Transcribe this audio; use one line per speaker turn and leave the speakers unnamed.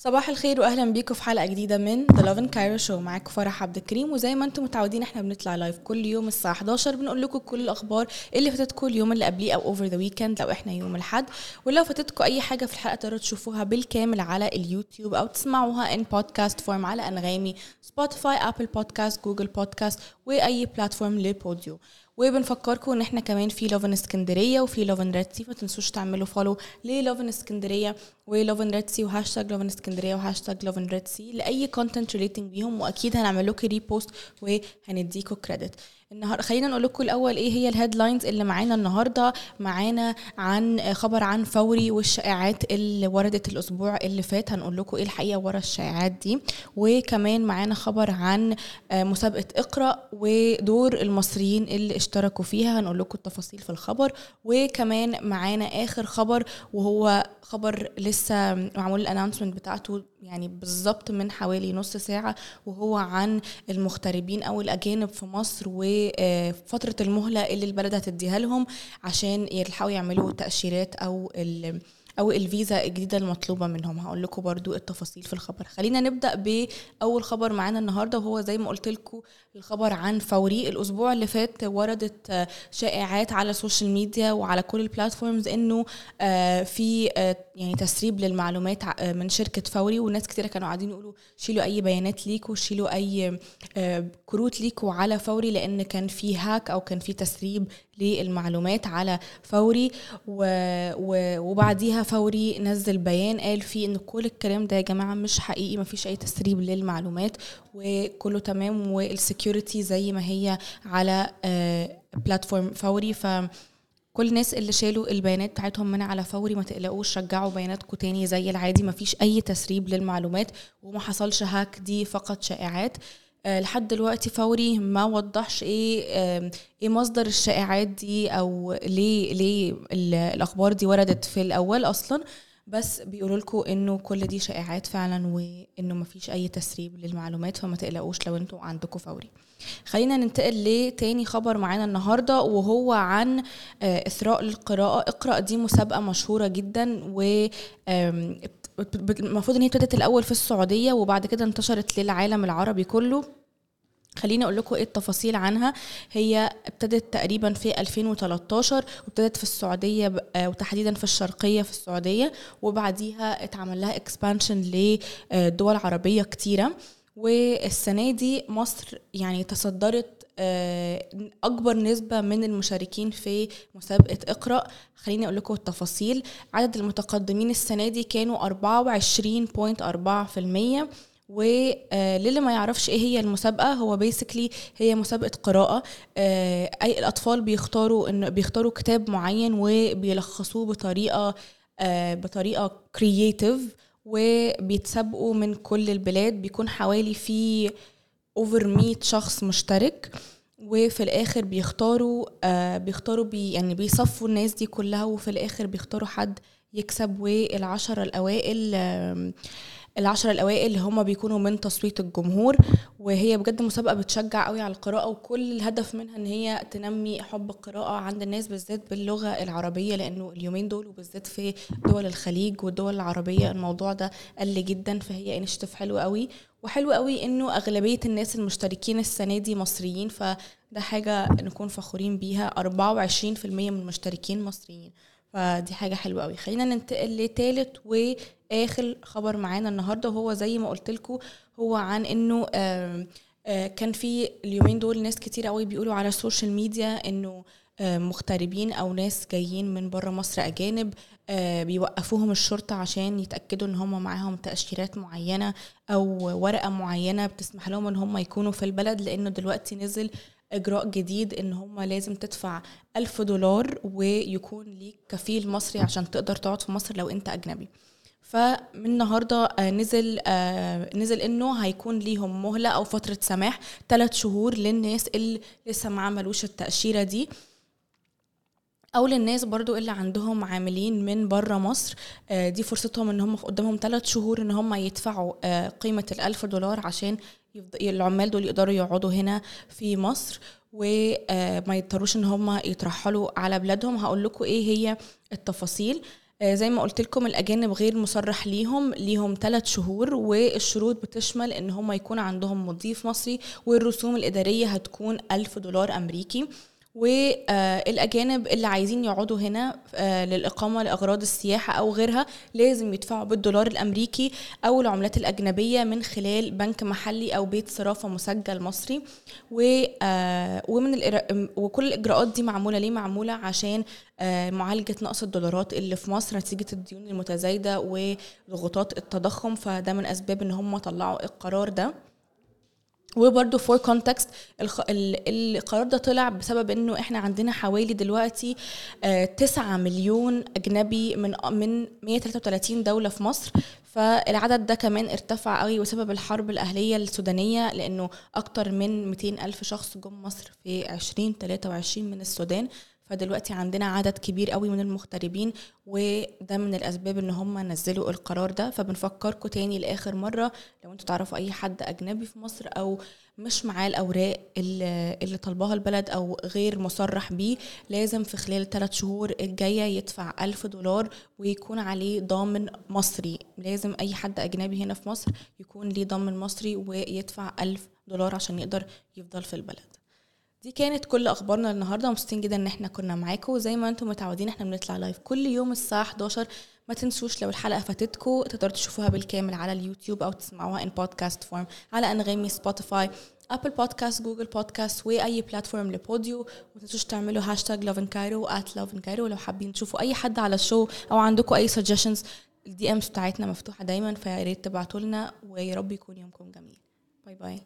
صباح الخير واهلا بيكم في حلقة جديدة من the Lovin Cairo show معاكم فرح عبد الكريم. وزي ما أنتم متعودين إحنا بنطلع live كل يوم الساعة 11 بنقول لكم كل الأخبار اللي فاتتكم اليوم اللي قبليه أو over the weekend لو إحنا يوم الأحد. ولو فاتتكم أي حاجة في الحلقة تقدروا تشوفوها بالكامل على اليوتيوب أو تسمعوها in podcast form على أنغامي Spotify Apple Podcasts Google Podcasts وأي platform لل audio وبنفكركم ان إحنا كمان في Lovin اسكندريه وفي Lovin Red Sea ما تنسوش تعملوا follow ل Lovin اسكندريه و Lovin Red Sea و hashtag Lovin اسكندريه و hashtag Lovin Red Sea لأي content relating بيهم وأكيد هنعمل لكم repost وهنديكم credit النهارده خلينا نقول لكم الأول إيه هي ال headlines اللي معانا النهارده. معانا عن خبر عن فوري والشائعات اللي وردت الأسبوع اللي فات هنقول لكم إيه الحقيقة ورا الشائعات دي. وكمان معانا خبر عن مسابقة إقرأ ودور المصريين اللي اشتركوا فيها هنقول لكم التفاصيل في الخبر. وكمان معانا آخر خبر وهو خبر لسه معمول الانونسمنت بتاعته يعني بالظبط من حوالي نص ساعة وهو عن المغتربين أو الأجانب في مصر وفترة المهلة اللي البلد هتديها لهم عشان يلحقوا يعملوا تأشيرات أو أو الفيزا الجديدة المطلوبة منهم. هقول لكم برضو التفاصيل في الخبر. خلينا نبدأ بأول خبر معانا النهارده وهو زي ما قلت لكم الخبر عن فوري. الأسبوع اللي فات وردت شائعات على ال social media وعلى كل ال platforms إنه في يعني تسريب للمعلومات من شركة فوري. وناس كتير كانوا قاعدين يقولوا شيلوا أي بيانات ليكوا شيلوا أي كروت ليكوا على فوري لأن كان في hack أو كان في تسريب للمعلومات على فوري وبعديها فوري نزل بيان قال فيه إن كل الكلام ده يا جماعة مش حقيقي مفيش أي تسريب للمعلومات وكله تمام وال security زي ما هي على platform فوري. ف كل الناس اللي شالوا البيانات بتاعتهم من على فوري ما تقلقوش رجعوا بياناتكم تاني زي العادي مفيش أي تسريب للمعلومات وما حصلش hack دي فقط شائعات. لحد دلوقتي فوري ما وضحش إيه إيه مصدر الشائعات دي أو ليه ليه الأخبار دي وردت في الأول أصلا. بس بيقولوا لكم إنه كل دي شائعات فعلا وإنه ما فيش أي تسريب للمعلومات فما تقلقوش لو أنتوا عندكم فوري. خلينا ننتقل لتاني خبر معانا النهارده وهو عن إثراء للقراءه اقرأ دي مسابقة مشهورة جدا و المفروض إن هي ابتدت الأول في السعودية وبعد كده انتشرت للعالم العربي كله. خليني أقول لكم إيه التفاصيل عنها. هي ابتدت تقريبا في 2013 وابتدت في السعودية وتحديدا في الشرقية في السعودية وبعديها اتعمل لها اكسبانشن لدول عربية كتيرة. والسنة دي مصر يعني تصدرت أكبر نسبة من المشاركين في مسابقة إقرأ. خليني أقول لكم التفاصيل. عدد المتقدمين السنة دي كانوا 24.4% وللي ما يعرفش إيه هي المسابقة هو بيسكلي هي مسابقة قراءة. أي الأطفال بيختاروا ان بيختاروا كتاب معين وبيلخصوه بطريقة بطريقة creative وبيتسابقوا من كل البلاد. بيكون حوالي في over 100 شخص مشترك وفي الآخر بيختاروا آه بيختاروا بي يعني بيصفوا الناس دي كلها وفي الآخر بيختاروا حد يكسب والعشرة الأوائل آه العشرة الأوائل اللي هم بيكونوا من تصويت الجمهور وهي بجد مسابقة بتشجع قوي على القراءة وكل الهدف منها إن هي تنمي حب القراءة عند الناس بالذات باللغة العربية لأنه اليومين دول وبالذات في دول الخليج والدول العربية الموضوع ده قل جدا فهي initiative حلو قوي. وحلو قوي إنه أغلبية الناس المشتركين السنة دي مصريين فده حاجة نكون فخورين بيها 24% من المشتركين مصريين. فدي حاجة حلوة قوي خلينا ننتقل لتالت وآخر خبر معانا النهاردة وهو زي ما قلت هو عن إنه آآ كان في اليومين دول ناس كتير قوي بيقولوا على ال social media إنه مغتربين أو ناس جايين من بره مصر أجانب بيوقفوهم الشرطة عشان يتأكدوا إن هم معاهم تأشيرات معينة أو ورقة معينة بتسمح لهم إن هم يكونوا في البلد لأنه دلوقتي نزل إجراء جديد إن هم لازم تدفع ألف دولار ويكون ليك كفيل مصري عشان تقدر تقعد في مصر لو أنت أجنبي. فمن النهارده نزل نزل إنه هيكون ليهم مهلة أو فترة سماح ثلاث شهور للناس اللي لسه ما عملوش التأشيرة دي. أو للناس برضو اللي عندهم عاملين من بره مصر دي فرصتهم إن هم قدامهم ثلاث شهور إن هم يدفعوا قيمة الألف دولار عشان العمال دول يقدروا يقعدوا هنا في مصر وما يضطروش إن هم يترحلوا على بلادهم. هقول لكم إيه هي التفاصيل. آه، زي ما قلت لكم الأجانب غير مصرح ليهم ليهم ثلاث شهور والشروط بتشمل إن هم يكون عندهم مضيف مصري والرسوم الإدارية هتكون ألف دولار أمريكي. والاجانب اللي عايزين يقعدوا هنا آه، للإقامة لأغراض السياحة أو غيرها لازم يدفعوا بالدولار الأمريكي أو العملات الأجنبية من خلال بنك محلي أو بيت صرافة مسجل مصري. ومن وكل الإجراءات دي معمولة ليه؟ معمولة عشان آه، معالجة نقص الدولارات اللي في مصر نتيجة الديون المتزايدة وضغوطات التضخم. فده من أسباب إن هم طلعوا القرار ده. وبرده for context القرار ده طلع بسبب إنه إحنا عندنا حوالي دلوقتي 9 آه، مليون أجنبي من من 133 دولة في مصر. فالعدد ده كمان ارتفع قوي بسبب الحرب الأهلية السودانية لأنه أكتر من 200 ألف شخص جم مصر في 2023 من السودان. فدلوقتي عندنا عدد كبير قوي من المغتربين وده من الأسباب إن هم نزلوا القرار ده. فبنفكركم تاني لآخر مرة لو أنتوا تعرفوا أي حد أجنبي في مصر أو مش معاه الأوراق اللي, طلبها البلد أو غير مصرح بيه لازم في خلال الثلاث شهور الجاية يدفع ألف دولار ويكون عليه ضامن مصري. لازم أي حد أجنبي هنا في مصر يكون ليه ضامن مصري ويدفع ألف دولار عشان يقدر يفضل في البلد. دي كانت كل أخبارنا النهارده مبسوطين جدا إن إحنا كنا معاكم وزي ما أنتم متعودين إحنا بنطلع لايف كل يوم الساعة 11 ما تنسوش لو الحلقة فاتتكم تقدروا تشوفوها بالكامل على اليوتيوب أو تسمعوها in podcast form على أنغامي Spotify Apple Podcast Google Podcast وأي platform لل audio. وما تنسوش تعملوا hashtag Lovin Cairo at Lovin Cairo ولو حابين تشوفوا أي حد على ال show أو عندكم أي suggestions ال DMs بتاعتنا مفتوحة دايما فيا ريت تبعتوا لنا ويا رب يكون يومكم جميل. bye bye